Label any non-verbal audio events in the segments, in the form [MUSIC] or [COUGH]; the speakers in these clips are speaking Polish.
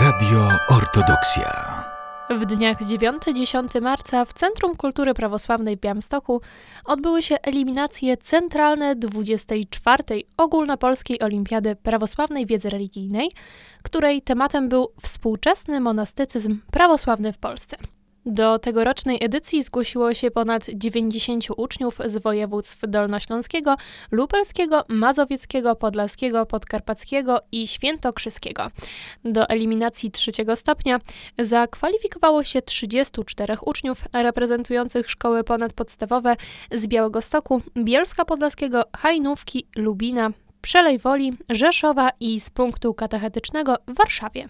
Radio Ortodoksja. W dniach 9-10 marca w Centrum Kultury Prawosławnej w Białymstoku odbyły się eliminacje centralne 24. Ogólnopolskiej Olimpiady Prawosławnej Wiedzy Religijnej, której tematem był współczesny monastycyzm prawosławny w Polsce. Do tegorocznej edycji zgłosiło się ponad 90 uczniów z województw dolnośląskiego, lubelskiego, mazowieckiego, podlaskiego, podkarpackiego i świętokrzyskiego. Do eliminacji trzeciego stopnia zakwalifikowało się 34 uczniów reprezentujących szkoły ponadpodstawowe z Białegostoku, Bielska Podlaskiego, Hajnówki, Lubina, Przelej Woli, Rzeszowa i z punktu katechetycznego w Warszawie.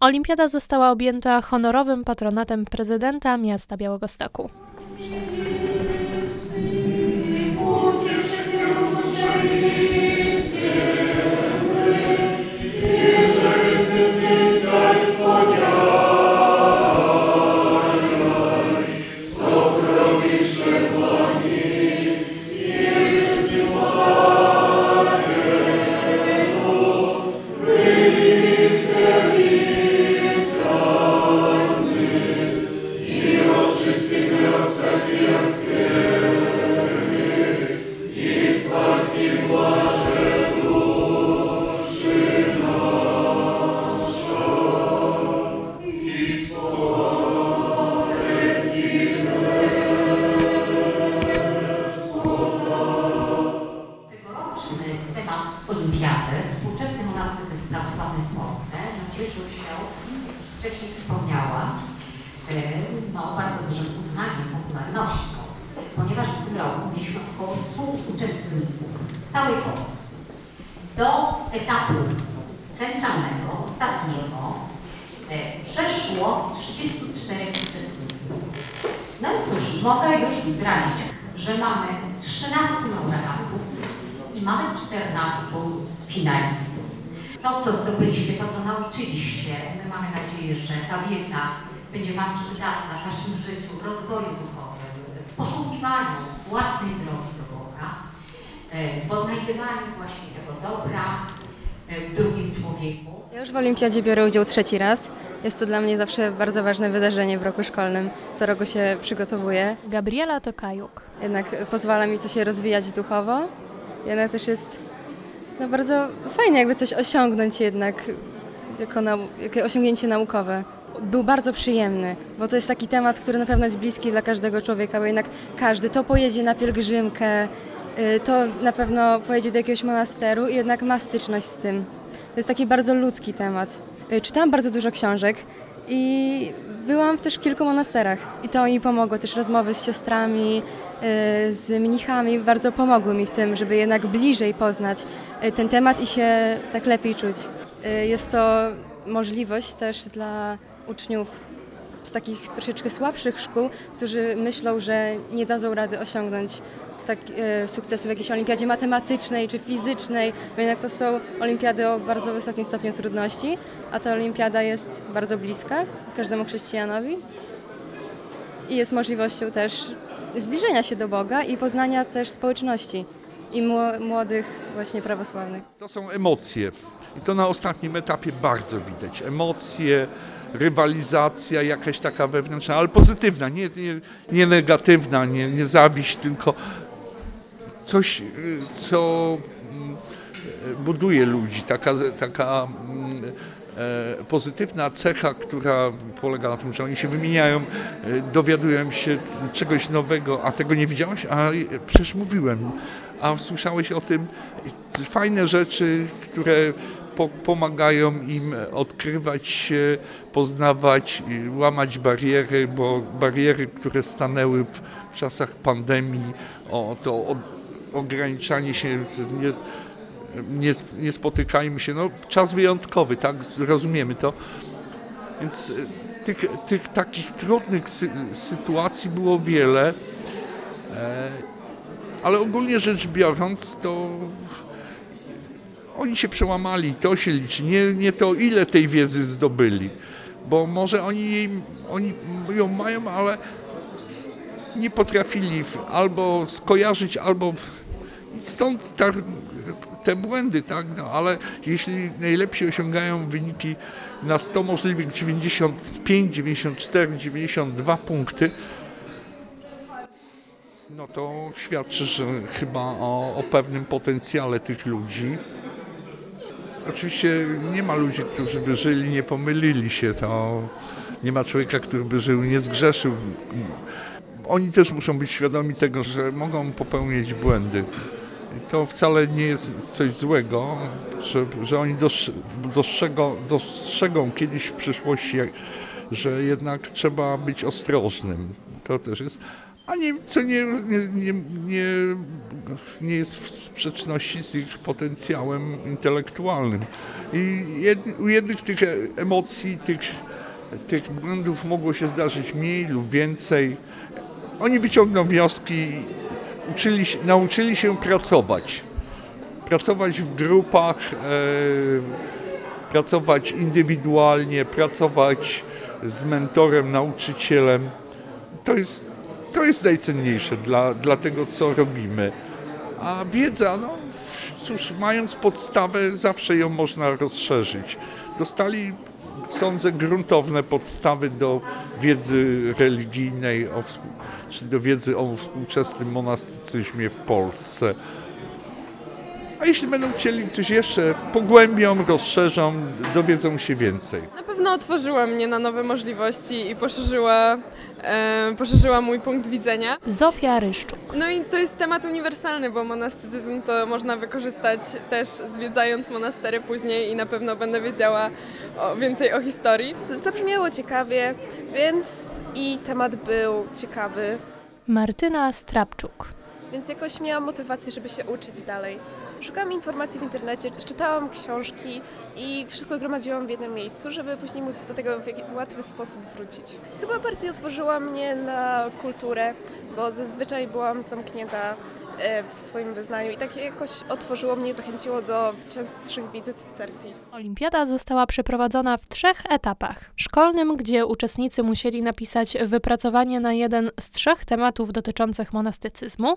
Olimpiada została objęta honorowym patronatem prezydenta miasta Białegostoku. Mamy nadzieję, że ta wiedza będzie Wam przydatna w Waszym życiu, w rozwoju duchowym, w poszukiwaniu własnej drogi do Boga, e, w odnajdywaniu właśnie tego dobra e, w drugim człowieku. Ja już w Olimpiadzie biorę udział trzeci raz. Jest to dla mnie zawsze bardzo ważne wydarzenie w roku szkolnym. Co roku się przygotowuję. Gabriela Tokajuk. Jednak pozwala mi to się rozwijać duchowo. Jednak też jest no, bardzo fajnie jakby coś osiągnąć jednak jako nau- jakie osiągnięcie naukowe. Był bardzo przyjemny, bo to jest taki temat, który na pewno jest bliski dla każdego człowieka, bo jednak każdy to pojedzie na pielgrzymkę, y, to na pewno pojedzie do jakiegoś monasteru i jednak ma styczność z tym. To jest taki bardzo ludzki temat. Y, Czytałam bardzo dużo książek i byłam też w kilku monasterach i to mi pomogło. Też rozmowy z siostrami, y, z mnichami bardzo pomogły mi w tym, żeby jednak bliżej poznać ten temat i się tak lepiej czuć. Y, Jest to możliwość też dla uczniów z takich troszeczkę słabszych szkół, którzy myślą, że nie dadzą rady osiągnąć tak, e, sukcesu w jakiejś olimpiadzie matematycznej czy fizycznej, bo jednak to są olimpiady o bardzo wysokim stopniu trudności, a ta olimpiada jest bardzo bliska każdemu chrześcijanowi i jest możliwością też zbliżenia się do Boga i poznania też społeczności i mło- młodych właśnie prawosławnych. To są emocje. I to na ostatnim etapie bardzo widać. Emocje, rywalizacja jakaś taka wewnętrzna, ale pozytywna, nie, nie, nie negatywna, nie, nie zawiść, tylko coś, y, co mm, buduje ludzi. Taka, taka mm, e, pozytywna cecha, która polega na tym, że oni się wymieniają, e, dowiadują się czegoś nowego, a tego nie widziałeś, a przecież mówiłem, a słyszałeś o tym, fajne rzeczy, które po, pomagają im odkrywać się, poznawać, łamać bariery, bo bariery, które stanęły w, w czasach pandemii, o, to o, ograniczanie się, nie, nie, nie spotykajmy się, no czas wyjątkowy, tak, rozumiemy to, więc tych, tych takich trudnych sy, sytuacji było wiele, e, ale ogólnie rzecz biorąc, to oni się przełamali, to się liczy, nie, nie to ile tej wiedzy zdobyli, bo może oni, oni ją mają, ale nie potrafili albo skojarzyć, albo stąd ta te błędy, tak, no, ale jeśli najlepsi osiągają wyniki na 100 możliwych 95, 94, 92 punkty, no to świadczy, że chyba o, o pewnym potencjale tych ludzi. Oczywiście nie ma ludzi, którzy by żyli, nie pomylili się, to nie ma człowieka, który by żył, nie zgrzeszył. Oni też muszą być świadomi tego, że mogą popełniać błędy. To wcale nie jest coś złego, że, że oni dostrze- dostrzegą, dostrzegą kiedyś w przyszłości, że jednak trzeba być ostrożnym. To też jest. A nie, co nie, nie, nie, nie, jest w sprzeczności z ich potencjałem intelektualnym. I u jednych tych emocji, tych, tych błędów mogło się zdarzyć mniej lub więcej. Oni wyciągną wnioski, uczyli, nauczyli się pracować. Pracować w grupach, e, pracować indywidualnie, pracować z mentorem, nauczycielem. To jest, to jest najcenniejsze dla, dla tego, co robimy. A wiedza, no cóż, mając podstawę, zawsze ją można rozszerzyć. Dostali, sądzę, gruntowne podstawy do wiedzy religijnej, o, czy do wiedzy o współczesnym monastycyzmie w Polsce. A jeśli będą chcieli coś jeszcze, pogłębią, rozszerzą, dowiedzą się więcej. Na pewno otworzyła mnie na nowe możliwości i poszerzyła, e, poszerzyła mój punkt widzenia. Zofia Ryszczuk. No i to jest temat uniwersalny, bo monastycyzm to można wykorzystać też zwiedzając monastery później i na pewno będę wiedziała o, więcej o historii. Zabrzmiało ciekawie, więc i temat był ciekawy, Martyna Strapczuk. Więc jakoś miałam motywację, żeby się uczyć dalej. Szukałam informacji w internecie, czytałam książki i wszystko gromadziłam w jednym miejscu, żeby później móc do tego w łatwy sposób wrócić. Chyba bardziej otworzyła mnie na kulturę, bo zazwyczaj byłam zamknięta w swoim wyznaniu i tak jakoś otworzyło mnie, zachęciło do częstszych wizyt w cerkwi. Olimpiada została przeprowadzona w trzech etapach. Szkolnym, gdzie uczestnicy musieli napisać wypracowanie na jeden z trzech tematów dotyczących monastycyzmu,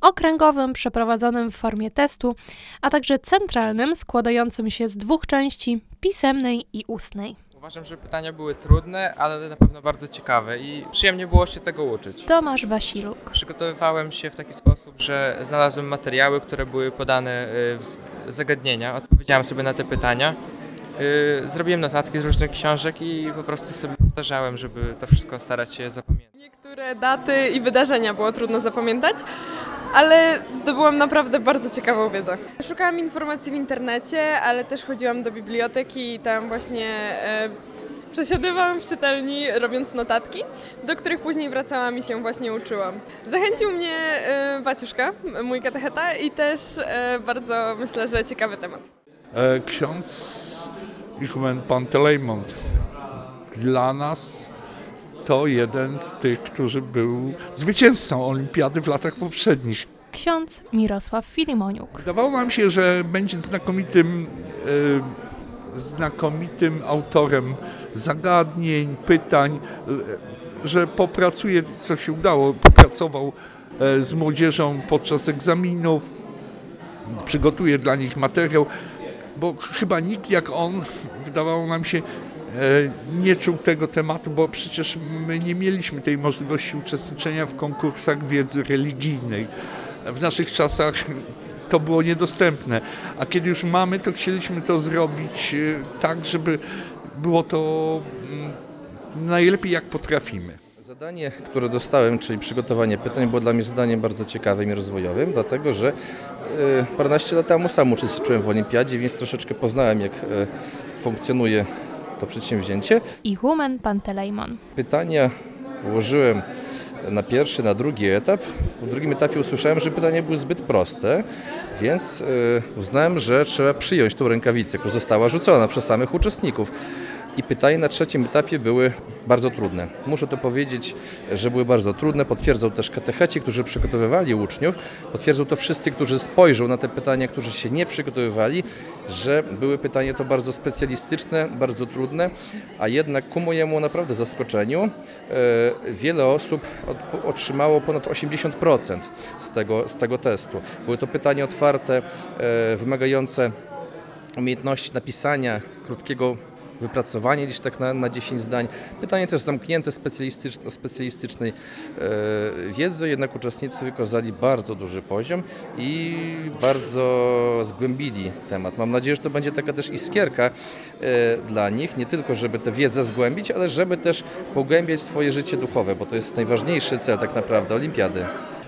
okręgowym, przeprowadzonym w formie testu, a także centralnym, składającym się z dwóch części pisemnej i ustnej. Uważam, że pytania były trudne, ale na pewno bardzo ciekawe i przyjemnie było się tego uczyć. Tomasz Wasiluk. Przygotowywałem się w taki sposób, że znalazłem materiały, które były podane y, w zagadnienia, odpowiedziałem sobie na te pytania. Y, Zrobiłem notatki z różnych książek i po prostu sobie powtarzałem, żeby to wszystko starać się zapamiętać. Niektóre daty i wydarzenia było trudno zapamiętać, ale zdobyłam naprawdę bardzo ciekawą wiedzę. Szukałam informacji w internecie, ale też chodziłam do biblioteki i tam właśnie e, przesiadywałam w czytelni, robiąc notatki, do których później wracałam i się właśnie uczyłam. Zachęcił mnie e, Baciuszka, mój katecheta i też e, bardzo myślę, że ciekawy temat. E, ksiądz Ichman Pantelejmon dla nas to jeden z tych, który był zwycięzcą olimpiady w latach poprzednich. Ksiądz Mirosław Filimoniuk. Wydawało nam się, że będzie znakomitym, e, znakomitym autorem zagadnień, pytań, e, że popracuje, co się udało, popracował e, z młodzieżą podczas egzaminów, przygotuje dla nich materiał, bo chyba nikt jak on, wydawało nam się, nie czuł tego tematu, bo przecież my nie mieliśmy tej możliwości uczestniczenia w konkursach wiedzy religijnej. W naszych czasach to było niedostępne, a kiedy już mamy, to chcieliśmy to zrobić e, tak, żeby było to mm, najlepiej jak potrafimy. Zadanie, które dostałem, czyli przygotowanie pytań, było dla mnie zadaniem bardzo ciekawym i rozwojowym, dlatego że e, paręnaście lat temu sam uczestniczyłem w olimpiadzie, więc troszeczkę poznałem, jak e, funkcjonuje to przedsięwzięcie. Ichumen Pantelejmon. Pytania ułożyłem na pierwszy, na drugi etap. W drugim etapie usłyszałem, że pytania były zbyt proste, więc e, uznałem, że trzeba przyjąć tą rękawicę, która została rzucona przez samych uczestników. I pytania na trzecim etapie były bardzo trudne. Muszę to powiedzieć, że były bardzo trudne. Potwierdzą też katecheci, którzy przygotowywali uczniów. Potwierdzą to wszyscy, którzy spojrzą na te pytania, którzy się nie przygotowywali, że były pytania to bardzo specjalistyczne, bardzo trudne, a jednak ku mojemu naprawdę zaskoczeniu e, wiele osób otrzymało ponad 80% z tego, z tego testu. Były to pytania otwarte, e, wymagające umiejętności napisania krótkiego wypracowania gdzieś tak na, na 10 zdań. Pytanie też zamknięte specjalistyczne, specjalistycznej e, wiedzy, jednak uczestnicy wykazali bardzo duży poziom i bardzo zgłębili temat. Mam nadzieję, że to będzie taka też iskierka e, dla nich, nie tylko żeby tę wiedzę zgłębić, ale żeby też pogłębiać swoje życie duchowe, bo to jest najważniejszy cel tak naprawdę olimpiady.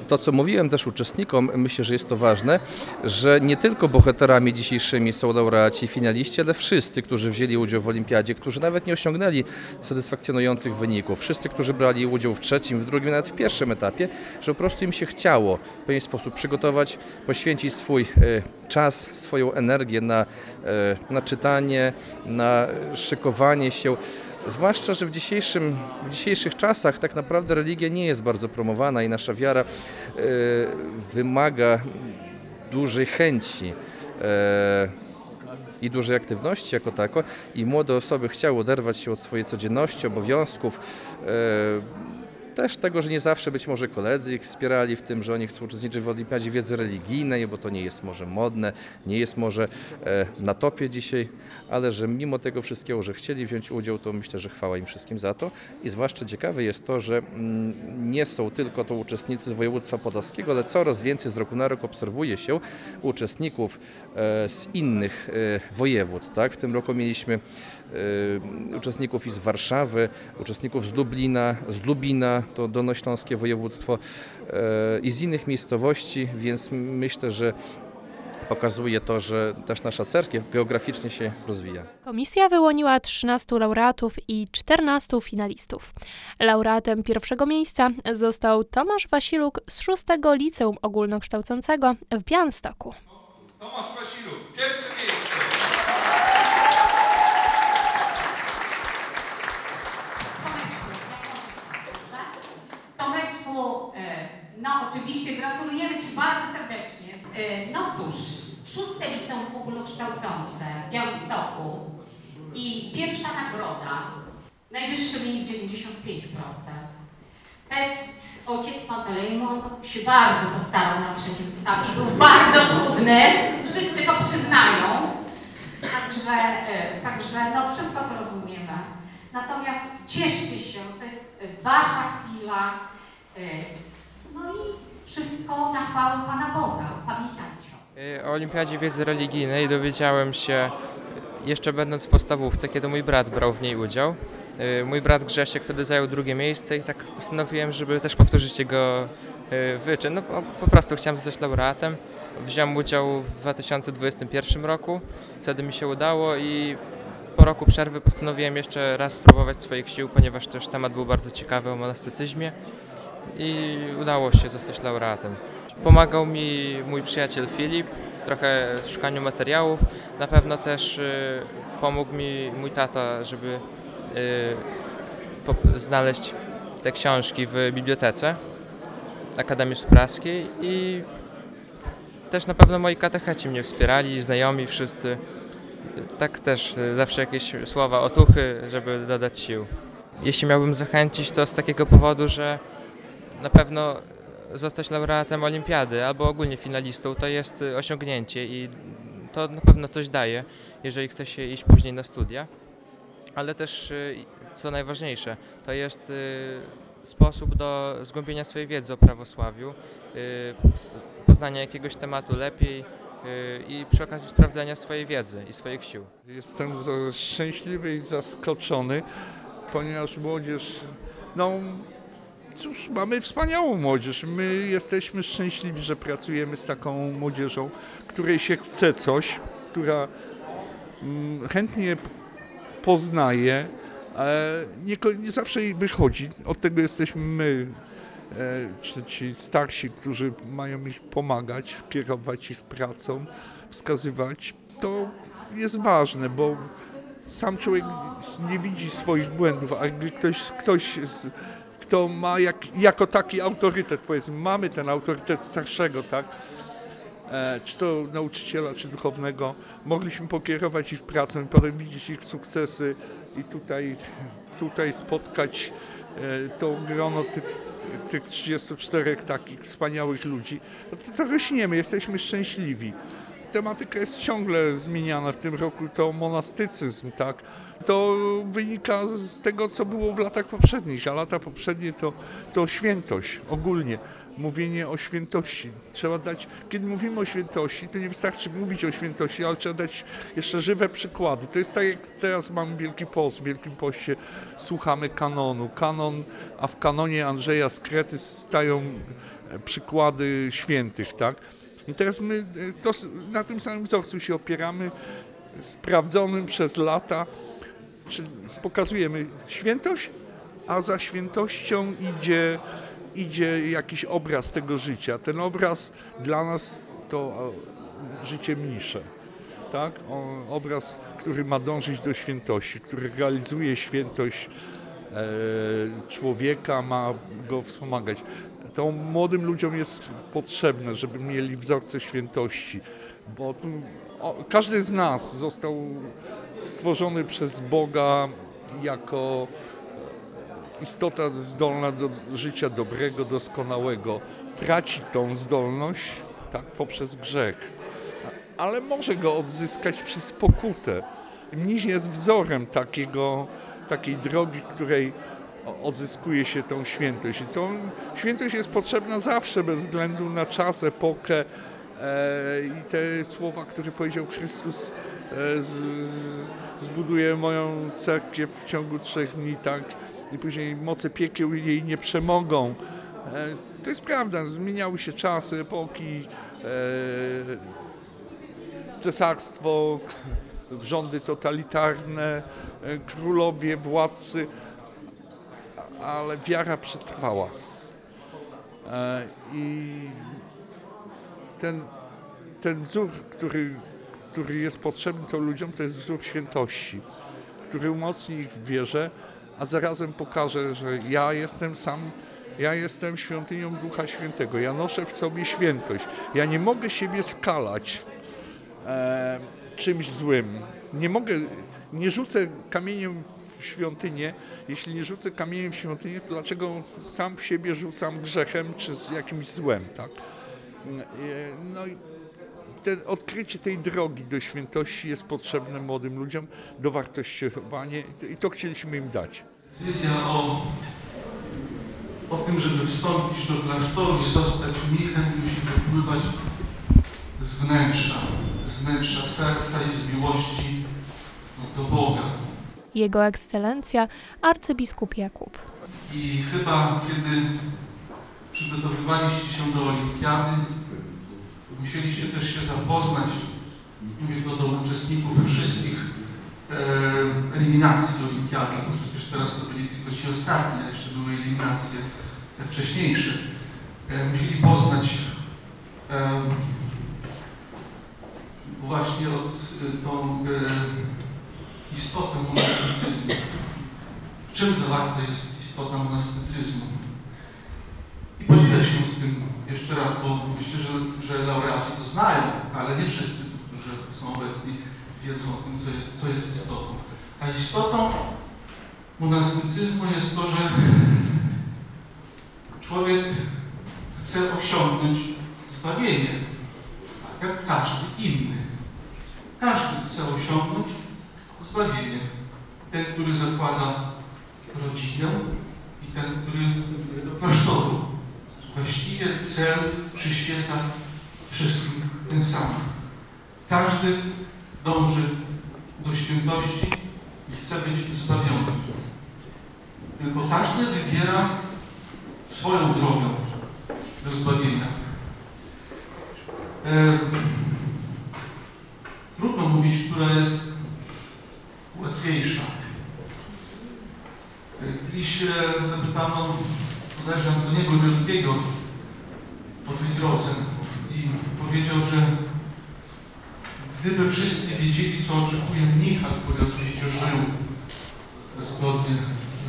To, co mówiłem też uczestnikom, myślę, że jest to ważne, że nie tylko bohaterami dzisiejszymi są laureaci i finaliści, ale wszyscy, którzy wzięli udział w olimpiadzie, którzy nawet nie osiągnęli satysfakcjonujących wyników, wszyscy, którzy brali udział w trzecim, w drugim, nawet w pierwszym etapie, że po prostu im się chciało w pewien sposób przygotować, poświęcić swój e, czas, swoją energię na, e, na czytanie, na szykowanie się. Zwłaszcza, że w, dzisiejszym, w dzisiejszych czasach tak naprawdę religia nie jest bardzo promowana i nasza wiara e, wymaga dużej chęci e, i dużej aktywności jako tako. I młode osoby chciały oderwać się od swojej codzienności, obowiązków, e, też tego, że nie zawsze być może koledzy ich wspierali w tym, że oni chcą uczestniczyć w Olimpiadzie Wiedzy Religijnej, bo to nie jest może modne, nie jest może e, na topie dzisiaj, ale że mimo tego wszystkiego, że chcieli wziąć udział, to myślę, że chwała im wszystkim za to. I zwłaszcza ciekawe jest to, że mm, nie są tylko to uczestnicy z województwa podlaskiego, ale coraz więcej z roku na rok obserwuje się uczestników e, z innych e, województw. Tak? W tym roku mieliśmy uczestników i z Warszawy, uczestników z Dublina, z Lubina, to Dolnośląskie województwo e, i z innych miejscowości, więc myślę, że pokazuje to, że też nasza cerkiew geograficznie się rozwija. Komisja wyłoniła 13 laureatów i 14 finalistów. Laureatem pierwszego miejsca został Tomasz Wasiluk z 6 Liceum Ogólnokształcącego w Białymstoku. Tomasz Wasiluk, pierwsze miejsce. Tomeczku, jak pozycja, Tomeczku, e, no oczywiście gratulujemy Ci bardzo serdecznie. E, No cóż, szóste liceum ogólnokształcące w Białymstoku i pierwsza nagroda, najwyższy wynik 95%. Test ojciec Pantelejmon się bardzo postarał na trzecim etapie, był bardzo trudny, wszyscy to przyznają. Także, e, także no wszystko to rozumiemy. Natomiast cieszcie się, to jest e, wasza chwila. No i wszystko na chwałę Pana Boga. Pamiętajcie. Y, O Olimpiadzie Wiedzy Religijnej dowiedziałem się jeszcze będąc w podstawówce, kiedy mój brat brał w niej udział. Y, Mój brat Grzesiek wtedy zajął drugie miejsce i tak postanowiłem, żeby też powtórzyć jego y, wyczyn. No po prostu chciałem zostać laureatem. Wziąłem udział w 2021 roku, wtedy mi się udało i po roku przerwy postanowiłem jeszcze raz spróbować swoich sił, ponieważ też temat był bardzo ciekawy o monastycyzmie i udało się zostać laureatem. Pomagał mi mój przyjaciel Filip trochę w szukaniu materiałów. Na pewno też y, pomógł mi mój tata, żeby y, znaleźć te książki w bibliotece Akademii Supraskiej i też na pewno moi katecheci mnie wspierali, znajomi wszyscy. Tak też y, zawsze jakieś słowa otuchy, żeby dodać sił. Jeśli miałbym zachęcić, to z takiego powodu, że na pewno zostać laureatem olimpiady albo ogólnie finalistą to jest osiągnięcie i to na pewno coś daje, jeżeli chce się iść później na studia. Ale też, y, co najważniejsze, to jest y, sposób do zgłębienia swojej wiedzy o prawosławiu, y, poznania jakiegoś tematu lepiej i przy okazji sprawdzenia swojej wiedzy i swoich sił. Jestem szczęśliwy i zaskoczony, ponieważ młodzież, no cóż, mamy wspaniałą młodzież. My jesteśmy szczęśliwi, że pracujemy z taką młodzieżą, której się chce coś, która mm, chętnie poznaje, e, nie, nie zawsze jej wychodzi. Od tego jesteśmy my, e, czy ci starsi, którzy mają ich pomagać, kierować ich pracą, wskazywać. To jest ważne, bo sam człowiek nie widzi swoich błędów, a gdy ktoś, ktoś z, kto ma jak, jako taki autorytet, powiedzmy, mamy ten autorytet starszego, tak? E, czy to nauczyciela, czy duchownego, mogliśmy pokierować ich pracą potem widzieć ich sukcesy i tutaj, tutaj spotkać e, to grono tych, tych 34 takich wspaniałych ludzi. No to, to rośniemy, jesteśmy szczęśliwi tematyka jest ciągle zmieniana. W tym roku to monastycyzm, tak? To wynika z tego, co było w latach poprzednich, a lata poprzednie to, to świętość ogólnie. Mówienie o świętości. Trzeba dać, kiedy mówimy o świętości, to nie wystarczy mówić o świętości, ale trzeba dać jeszcze żywe przykłady. To jest tak, jak teraz mamy Wielki Post. W Wielkim Poście słuchamy kanonu. Kanon, a w kanonie Andrzeja z Krety stają przykłady świętych, tak? I teraz my e, to, na tym samym wzorcu się opieramy, sprawdzonym przez lata, pokazujemy świętość, a za świętością idzie, idzie jakiś obraz tego życia. Ten obraz dla nas to życie mnisze. Tak? O, obraz, który ma dążyć do świętości, który realizuje świętość e, człowieka, ma go wspomagać. To młodym ludziom jest potrzebne, żeby mieli wzorce świętości, bo tu, o, każdy z nas został stworzony przez Boga jako istota zdolna do życia dobrego, doskonałego. Traci tą zdolność tak, poprzez grzech, ale może go odzyskać przez pokutę. Mnich jest wzorem takiego, takiej drogi, której odzyskuje się tą świętość. I tą świętość jest potrzebna zawsze, bez względu na czas, epokę e, i te słowa, które powiedział Chrystus, e, z, z, zbuduję moją cerkiew w ciągu trzech dni, tak? I później moce piekieł jej nie przemogą. E, to jest prawda, zmieniały się czasy, epoki, cesarstwo, [LAUGHS] rządy totalitarne, królowie, władcy, ale wiara przetrwała. E, I ten, ten wzór, który, który jest potrzebny to ludziom, to jest wzór świętości, który umocni ich w wierze, a zarazem pokaże, że ja jestem sam, ja jestem świątynią Ducha Świętego, ja noszę w sobie świętość, ja nie mogę siebie skalać e, czymś złym. Nie mogę, nie rzucę kamieniem w świątynię. Jeśli nie rzucę kamieniem w świątynię, to dlaczego sam w siebie rzucam grzechem czy z jakimś złem, tak? E, No i te, odkrycie tej drogi do świętości jest potrzebne młodym ludziom, dowartościowanie i to- i to chcieliśmy im dać. Decyzja o, o tym, żeby wstąpić do klasztoru i zostać mnichem musi wypływać z wnętrza, z wnętrza serca i z miłości do Boga. Jego ekscelencja arcybiskup Jakub. I chyba kiedy przygotowywaliście się do olimpiady, musieliście też się zapoznać, mówię to do uczestników wszystkich e, eliminacji olimpiady, bo przecież teraz to byli tylko ci ostatni, a jeszcze były eliminacje wcześniejsze. E, musieli poznać e, właśnie od e, tą e, istotę monastycyzmu. W czym zawarta jest istota monastycyzmu? I podzielę się z tym jeszcze raz, bo myślę, że, że laureaci to znają, ale nie wszyscy, którzy są obecni, wiedzą o tym, co, co jest istotą. A istotą monastycyzmu jest to, że człowiek chce osiągnąć zbawienie, jak każdy inny. Każdy chce osiągnąć zbawienie. Ten, który zakłada rodzinę i ten, który klasztoru. Właściwie cel przyświeca wszystkim ten sam. Każdy dąży do świętości i chce być zbawiony. Tylko każdy wybiera swoją drogę do zbawienia. Trudno mówić, która jest łatwiejsza. E, zapytano bodajże Antoniego Wielkiego o tej drodze i powiedział, że gdyby wszyscy wiedzieli, co oczekuje mnicha, który oczywiście żyje zgodnie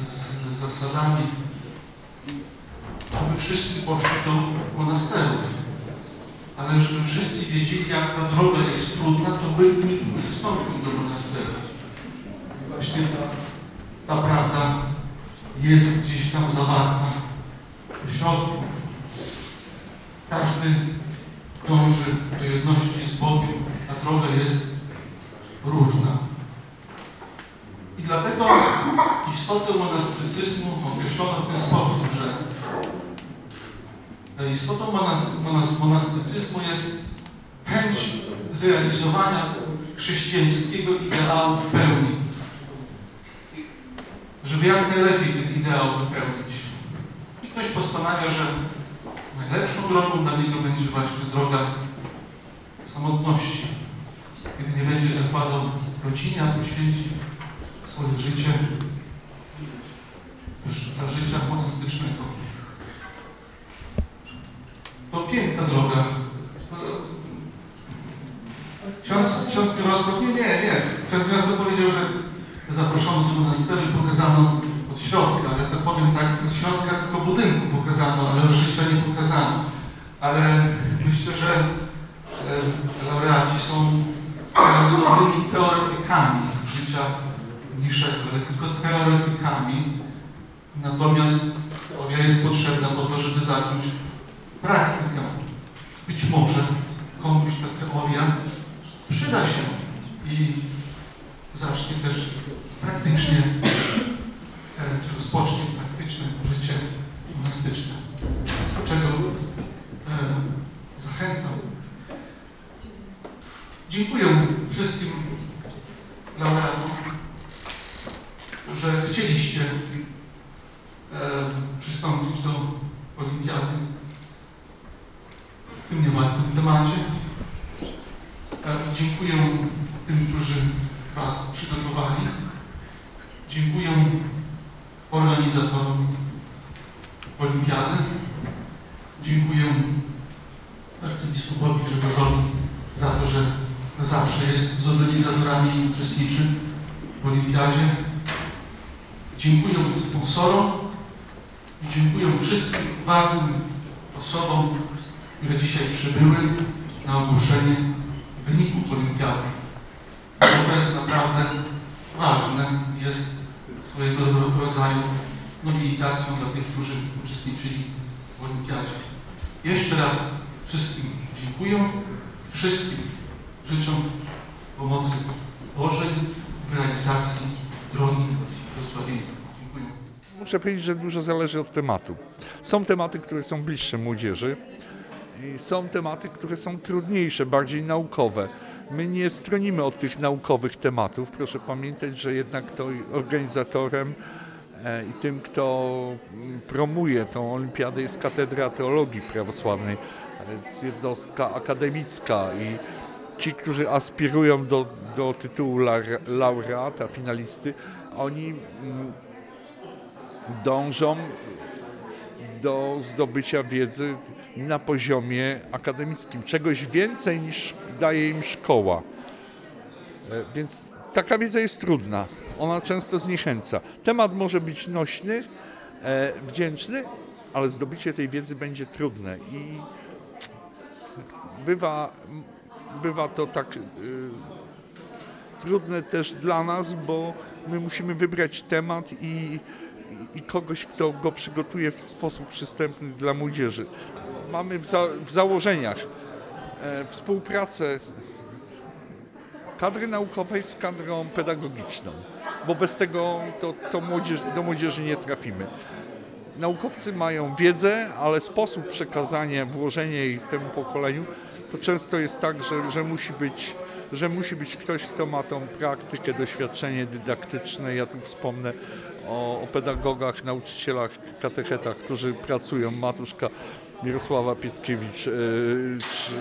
z, zasadami, aby wszyscy poszli do monasterów. Ale żeby wszyscy wiedzieli, jak ta droga jest trudna, to by nikt nie wstąpił do monasteru. Właśnie ta prawda jest gdzieś tam zawarta w środku. Każdy dąży do jedności z Bogiem, a droga jest różna. I dlatego istotę monastycyzmu określono w ten sposób, że istotą monas- monastycyzmu jest chęć zrealizowania chrześcijańskiego ideału w pełni. Żeby jak najlepiej ten ideał wypełnić. I ktoś postanawia, że najlepszą drogą dla niego będzie właśnie droga samotności. Kiedy nie będzie zakładał rodzinie, a poświęci swoje życie dla życia monastycznego. To piękna droga. Ksiądz, ksiądz Mirosław, nie, nie, nie. Ksiądz Mirosław powiedział, że zaproszono do monasteru i pokazano od środka, ale tak powiem tak, od środka tylko budynku pokazano, ale życia nie pokazano. Ale myślę, że e, laureaci są dobrymi teoretykami życia mniejszego, ale tylko teoretykami. Natomiast teoria jest potrzebna po to, żeby zacząć praktykę. Być może komuś ta teoria przyda się i zacznie też praktycznie, e, czy rozpocznie praktyczne życie monastyczne. Do czego e, zachęcam. Dziękuję wszystkim laureatom, że chcieliście e, przystąpić do olimpiady w tym niełatwym temacie. Dziękuję tym, którzy Was przygotowali. Dziękuję organizatorom olimpiady. Dziękuję arcybiskupowi Grzegorzowi za to, że zawsze jest z organizatorami i uczestniczy w olimpiadzie. Dziękuję sponsorom i dziękuję wszystkim ważnym osobom, które dzisiaj przybyły na ogłoszenie wyników olimpiady. To jest naprawdę ważne, jest swojego rodzaju nobilitacją dla tych, którzy uczestniczyli w olimpiadzie. Jeszcze raz wszystkim dziękuję, wszystkim życzę pomocy Bożej w realizacji drogi do zbawienia. Dziękuję. Muszę powiedzieć, że dużo zależy od tematu. Są tematy, które są bliższe młodzieży i są tematy, które są trudniejsze, bardziej naukowe. My nie stronimy od tych naukowych tematów. Proszę pamiętać, że jednak to organizatorem e, i tym, kto mm, promuje tą olimpiadę jest Katedra Teologii Prawosławnej, więc jednostka akademicka i ci, którzy aspirują do, do tytułu laureata, finalisty, oni mm, dążą do zdobycia wiedzy na poziomie akademickim, czegoś więcej niż daje im szkoła. E, Więc taka wiedza jest trudna, ona często zniechęca. Temat może być nośny, e, wdzięczny, ale zdobycie tej wiedzy będzie trudne i bywa, bywa to tak y, trudne też dla nas, bo my musimy wybrać temat i, i kogoś, kto go przygotuje w sposób przystępny dla młodzieży. Mamy w, za, w założeniach e, współpracę kadry naukowej z kadrą pedagogiczną, bo bez tego to, to młodzież, do młodzieży nie trafimy. Naukowcy mają wiedzę, ale sposób przekazania, włożenia jej temu pokoleniu, to często jest tak, że, że, musi być, że musi być ktoś, kto ma tą praktykę, doświadczenie dydaktyczne. Ja tu wspomnę o, o pedagogach, nauczycielach, katechetach, którzy pracują. Matuszka Mirosława Pietkiewicz, czy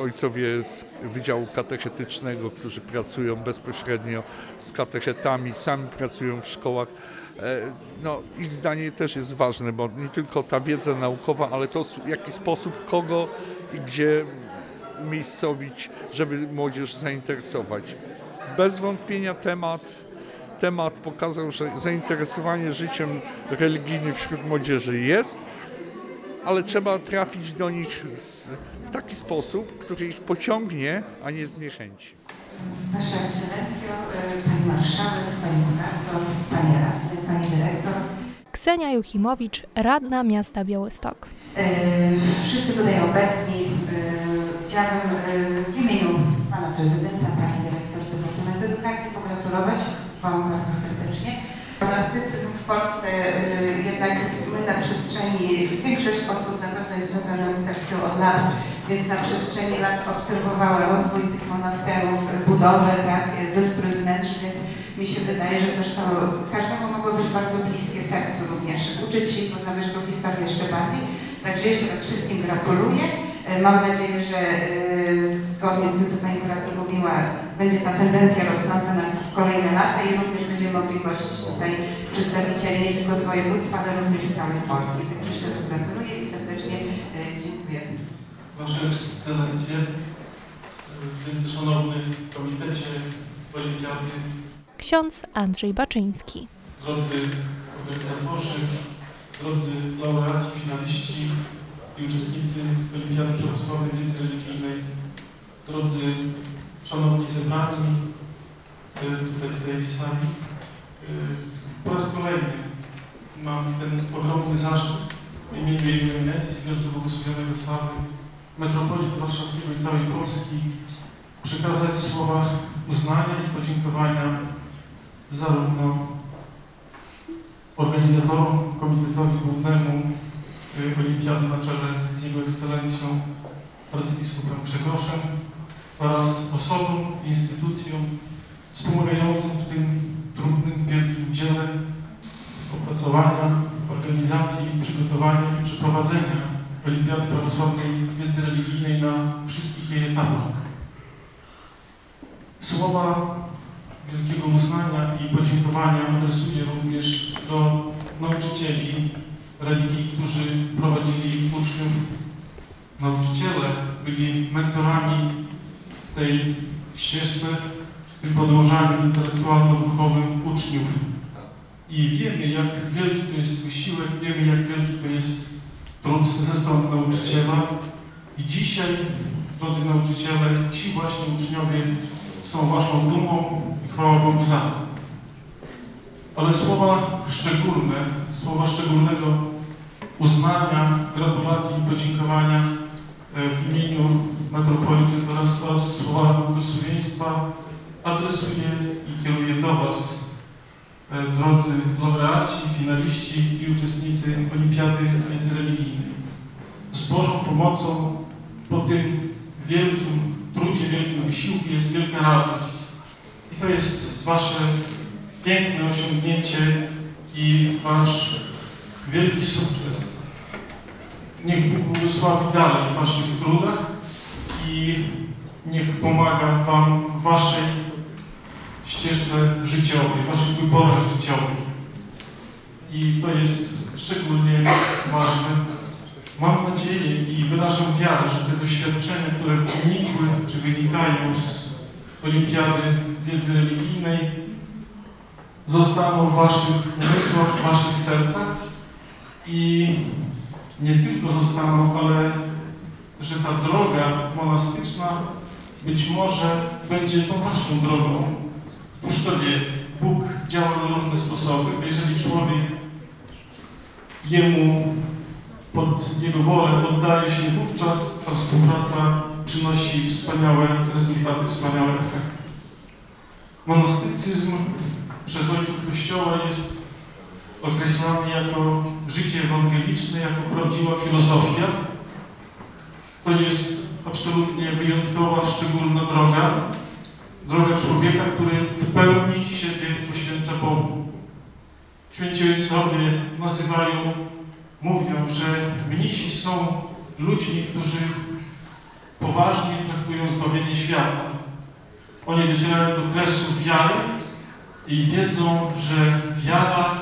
ojcowie z Wydziału Katechetycznego, którzy pracują bezpośrednio z katechetami, sami pracują w szkołach. E, No, ich zdanie też jest ważne, bo nie tylko ta wiedza naukowa, ale to w jaki sposób, kogo i gdzie miejscowić, żeby młodzież zainteresować. Bez wątpienia temat temat pokazał, że zainteresowanie życiem religijnym wśród młodzieży jest, ale trzeba trafić do nich z, w taki sposób, który ich pociągnie, a nie zniechęci. Wasza Ekscelencjo, y, Pani Marszałek, Pani Kurator, Panie Radny, Pani Dyrektor, Ksenia Juchimowicz, radna miasta Białystok. y, wszyscy tutaj obecni, y, chciałabym w imieniu Pana Prezydenta, Pani Dyrektor Departamentu Edukacji pogratulować Wam bardzo serdecznie. Monastycyzm w Polsce y, jednak my na przestrzeni, większość osób na pewno jest związana z cerkwią od lat, więc na przestrzeni lat obserwowała rozwój tych monasterów, budowę, tak, wystrój wnętrz, więc mi się wydaje, że też to każdemu mogło być bardzo bliskie sercu również. Uczyć się i poznawać tą historię jeszcze bardziej. Także jeszcze raz wszystkim gratuluję. E, Mam nadzieję, że e, zgodnie z tym, co Pani Kurator mówiła, będzie ta tendencja rosnąca na kolejne lata i również będziemy mogli gościć tutaj przedstawicieli nie tylko z województwa, ale również z całej Polski. Także jeszcze raz gratuluję i serdecznie e, dziękuję. Wasze Ekscelencje, wielce szanowny Komitecie Olimpiady, Ksiądz Andrzej Baczyński. drodzy organizatorzy, drodzy laureaci, finaliści uczestnicy Olimpiady Prawosławnej Wiedzy Religijnej, drodzy szanowni zebrani tutaj w tej sali. Y, Po raz kolejny mam ten ogromny zaszczyt w imieniu Jego Eminencji, wielce błogosławionego Sławy, warszawskiego i całej Polski przekazać słowa uznania i podziękowania zarówno organizatorom, komitetowi głównemu Olimpiady na czele z Jego Ekscelencją arcybiskupem Grzegorzem oraz osobom i instytucjom wspomagającym w tym trudnym, wielkim dziele opracowania, organizacji, przygotowania i przeprowadzenia Olimpiady Prawosławnej Wiedzy Religijnej na wszystkich jej etapach. Słowa wielkiego uznania i podziękowania adresuję również do nauczycieli religii, którzy prowadzili uczniów. Nauczyciele byli mentorami tej ścieżce, w tym podążaniu intelektualno-duchowym uczniów. I wiemy, jak wielki to jest wysiłek, wiemy, jak wielki to jest trud ze strony nauczyciela. I dzisiaj, drodzy nauczyciele, ci właśnie uczniowie są Waszą dumą i chwała Bogu za to. Ale słowa szczególne, słowa szczególnego uznania, gratulacji i podziękowania e, w imieniu metropolity oraz, oraz słowa błogosławieństwa adresuję i kieruję do Was, e, drodzy laureaci, finaliści i uczestnicy Olimpiady Międzyreligijnej. Z Bożą pomocą po tym wielkim trudzie, wielkim wysiłku jest wielka radość. I to jest Wasze piękne osiągnięcie i Wasz wielki sukces. Niech Bóg błogosławi dalej w Waszych trudach i niech pomaga Wam w Waszej ścieżce życiowej, w Waszych wyborach życiowych. I to jest szczególnie ważne. Mam nadzieję i wyrażam wiarę, że te doświadczenia, które wynikły czy wynikają z Olimpiady Wiedzy Religijnej, zostaną w Waszych umysłach, w Waszych sercach i nie tylko zostaną, ale że ta droga monastyczna być może będzie tą Waszą drogą. Któż to wie, Bóg działa na różne sposoby. Jeżeli człowiek Jemu pod Jego wolę oddaje się, wówczas ta współpraca przynosi wspaniałe rezultaty, wspaniałe efekty. Monastycyzm przez ojców Kościoła jest określany jako życie ewangeliczne, jako prawdziwa filozofia. To jest absolutnie wyjątkowa, szczególna droga. Droga człowieka, który w pełni siebie poświęca Bogu. Święci ojcowie nazywają mówią, że mnisi są ludźmi, którzy poważnie traktują zbawienie świata. Oni docierają do kresu wiary i wiedzą, że wiara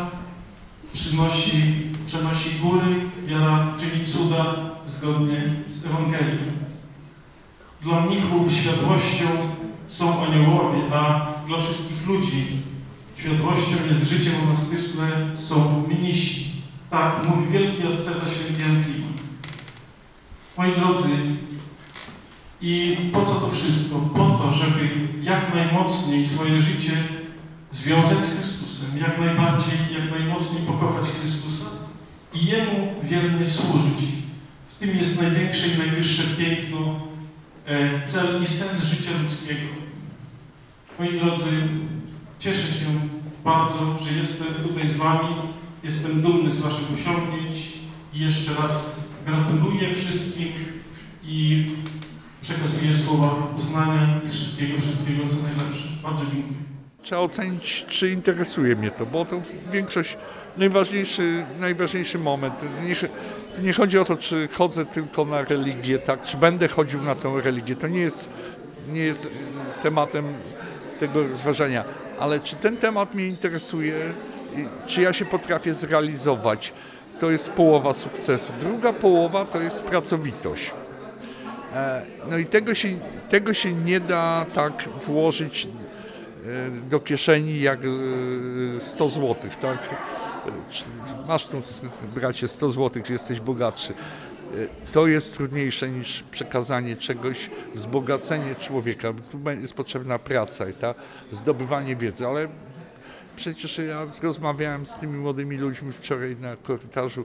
przynosi, przenosi góry, wiara czyni cuda zgodnie z Ewangelią. Dla mnichów światłością są aniołowie, a dla wszystkich ludzi światłością jest życie monastyczne, są mnisi. Tak, mówi wielki asceta święty Jan Klima. Moi drodzy, i po co to wszystko? Po to, żeby jak najmocniej swoje życie związać z Chrystusem, jak najbardziej, jak najmocniej pokochać Chrystusa i Jemu wiernie służyć. W tym jest największe i najwyższe piękno, e, cel i sens życia ludzkiego. Moi drodzy, cieszę się bardzo, że jestem tutaj z Wami. Jestem dumny z Waszych osiągnięć i jeszcze raz gratuluję wszystkim i przekazuję słowa uznania i wszystkiego, wszystkiego co najlepsze. Bardzo dziękuję. Trzeba ocenić, czy interesuje mnie to, bo to większość, najważniejszy, najważniejszy moment. Nie, nie chodzi o to, czy chodzę tylko na religię, tak, czy będę chodził na tą religię. To nie jest, nie jest tematem tego rozważania, ale czy ten temat mnie interesuje, czy ja się potrafię zrealizować, to jest połowa sukcesu. Druga połowa to jest pracowitość. E, No i tego się, tego się nie da tak włożyć do kieszeni jak e, 100 zł, tak? E, Masz tu, bracie, 100 zł, jesteś bogatszy. E, To jest trudniejsze niż przekazanie czegoś, wzbogacenie człowieka. Tu jest potrzebna praca i ta zdobywanie wiedzy, ale przecież ja rozmawiałem z tymi młodymi ludźmi wczoraj na korytarzu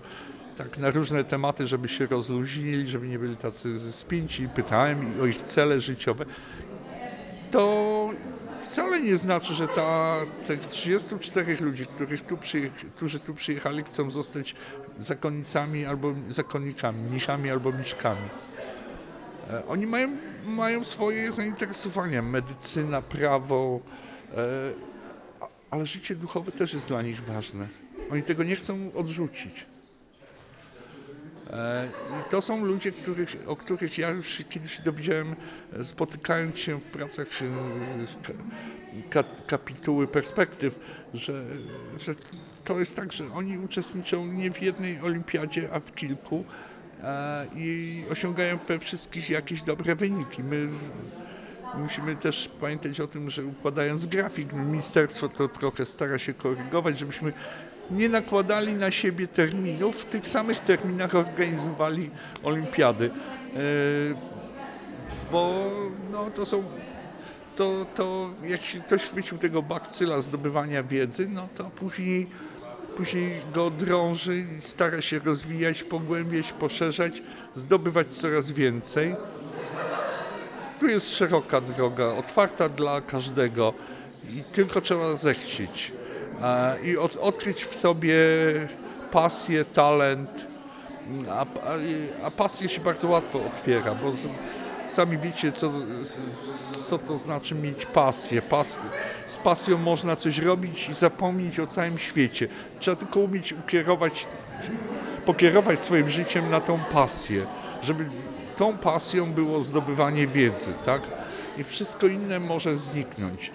tak na różne tematy, żeby się rozluźnili, żeby nie byli tacy spięci. Pytałem o ich cele życiowe. To wcale nie znaczy, że ta, tych 34 ludzi, których tu którzy tu przyjechali, chcą zostać zakonnicami albo zakonnikami, mnichami albo miszkami. E, Oni mają, mają swoje zainteresowania, medycyna, prawo, e, ale życie duchowe też jest dla nich ważne. Oni tego nie chcą odrzucić. E, I to są ludzie, których, o których ja już kiedyś dowiedziałem, spotykając się w pracach e, ka, kapituły perspektyw, że, że to jest tak, że oni uczestniczą nie w jednej olimpiadzie, a w kilku e, i osiągają we wszystkich jakieś dobre wyniki. My musimy też pamiętać o tym, że układając grafik, ministerstwo to trochę stara się korygować, żebyśmy nie nakładali na siebie terminów, w tych samych terminach organizowali olimpiady. E, Bo no, to są. To, to jak się ktoś chwycił tego bakcyla zdobywania wiedzy, no to później, później go drąży i stara się rozwijać, pogłębiać, poszerzać, zdobywać coraz więcej. Tu jest szeroka droga, otwarta dla każdego i tylko trzeba zechcieć i od, odkryć w sobie pasję, talent, a, a, pasję się bardzo łatwo otwiera, bo z, sami wiecie, co, co to znaczy mieć pasję. Pas, z pasją można coś robić i zapomnieć o całym świecie. Trzeba tylko umieć ukierować, pokierować swoim życiem na tą pasję, żeby tą pasją było zdobywanie wiedzy, tak? I wszystko inne może zniknąć.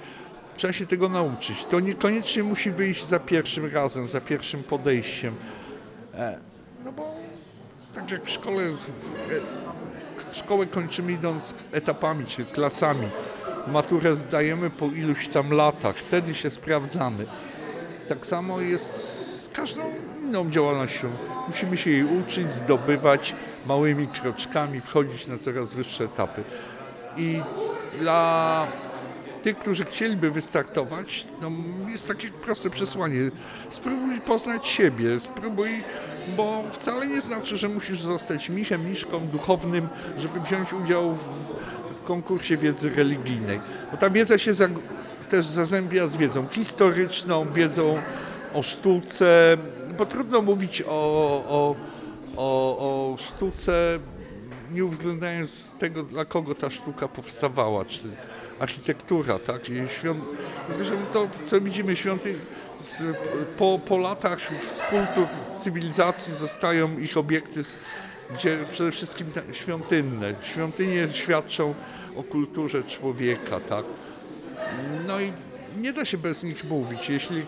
Trzeba się tego nauczyć. To niekoniecznie musi wyjść za pierwszym razem, za pierwszym podejściem. E, No bo tak jak w szkole, szkołę kończymy idąc etapami, czy klasami. Maturę zdajemy po iluś tam latach, wtedy się sprawdzamy. Tak samo jest z każdą inną działalnością. Musimy się jej uczyć, zdobywać małymi kroczkami, wchodzić na coraz wyższe etapy. I dla tych, którzy chcieliby wystartować, no jest takie proste przesłanie. Spróbuj poznać siebie, spróbuj, bo wcale nie znaczy, że musisz zostać michem, miszką duchownym, żeby wziąć udział w, w konkursie wiedzy religijnej. Bo ta wiedza się za, też zazębia z wiedzą historyczną, wiedzą o sztuce, bo trudno mówić o, o, o, o sztuce, nie uwzględniając tego, dla kogo ta sztuka powstawała, czy architektura, tak? I świąt... Zresztą to, co widzimy, świąty... z, po, po latach z kultur cywilizacji zostają ich obiekty, gdzie przede wszystkim świątynne. Świątynie świadczą o kulturze człowieka, tak? No i nie da się bez nich mówić. Jeśli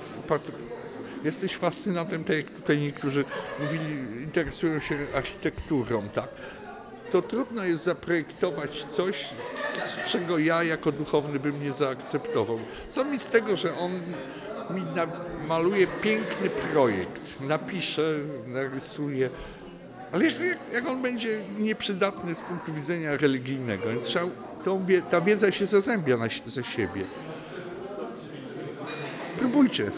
jesteś fascynatem, tak jak tutaj niektórzy mówili, interesują się architekturą, tak? To trudno jest zaprojektować coś, z czego ja jako duchowny bym nie zaakceptował. Co mi z tego, że on mi maluje piękny projekt, napisze, narysuje, ale jak, jak, on będzie nieprzydatny z punktu widzenia religijnego, więc trzeba, ta wiedza się zazębia na, ze siebie. Próbujcie,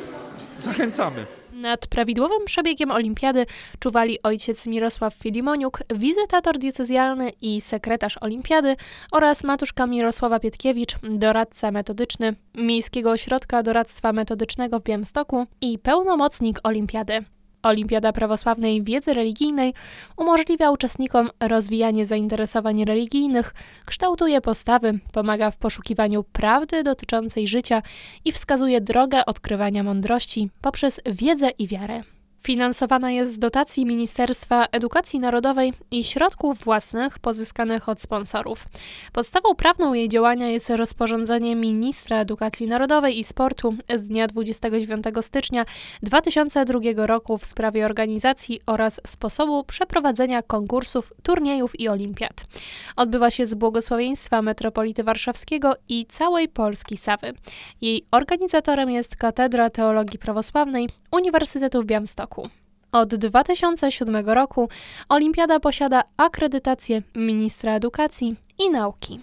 zachęcamy. Nad prawidłowym przebiegiem olimpiady czuwali ojciec Mirosław Filimoniuk, wizytator diecezjalny i sekretarz olimpiady oraz matuszka Mirosława Pietkiewicz, doradca metodyczny Miejskiego Ośrodka Doradztwa Metodycznego w Białymstoku i pełnomocnik olimpiady. Olimpiada Prawosławnej Wiedzy Religijnej umożliwia uczestnikom rozwijanie zainteresowań religijnych, kształtuje postawy, pomaga w poszukiwaniu prawdy dotyczącej życia i wskazuje drogę odkrywania mądrości poprzez wiedzę i wiarę. Finansowana jest z dotacji Ministerstwa Edukacji Narodowej i środków własnych pozyskanych od sponsorów. Podstawą prawną jej działania jest rozporządzenie Ministra Edukacji Narodowej i Sportu z dnia 29 stycznia 2002 roku w sprawie organizacji oraz sposobu przeprowadzenia konkursów, turniejów i olimpiad. Odbywa się z błogosławieństwa Metropolity Warszawskiego i całej Polski Sawy. Jej organizatorem jest Katedra Teologii Prawosławnej Uniwersytetu w Białymstoku. Od 2007 roku olimpiada posiada akredytację ministra edukacji i nauki.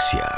Ortodoksja.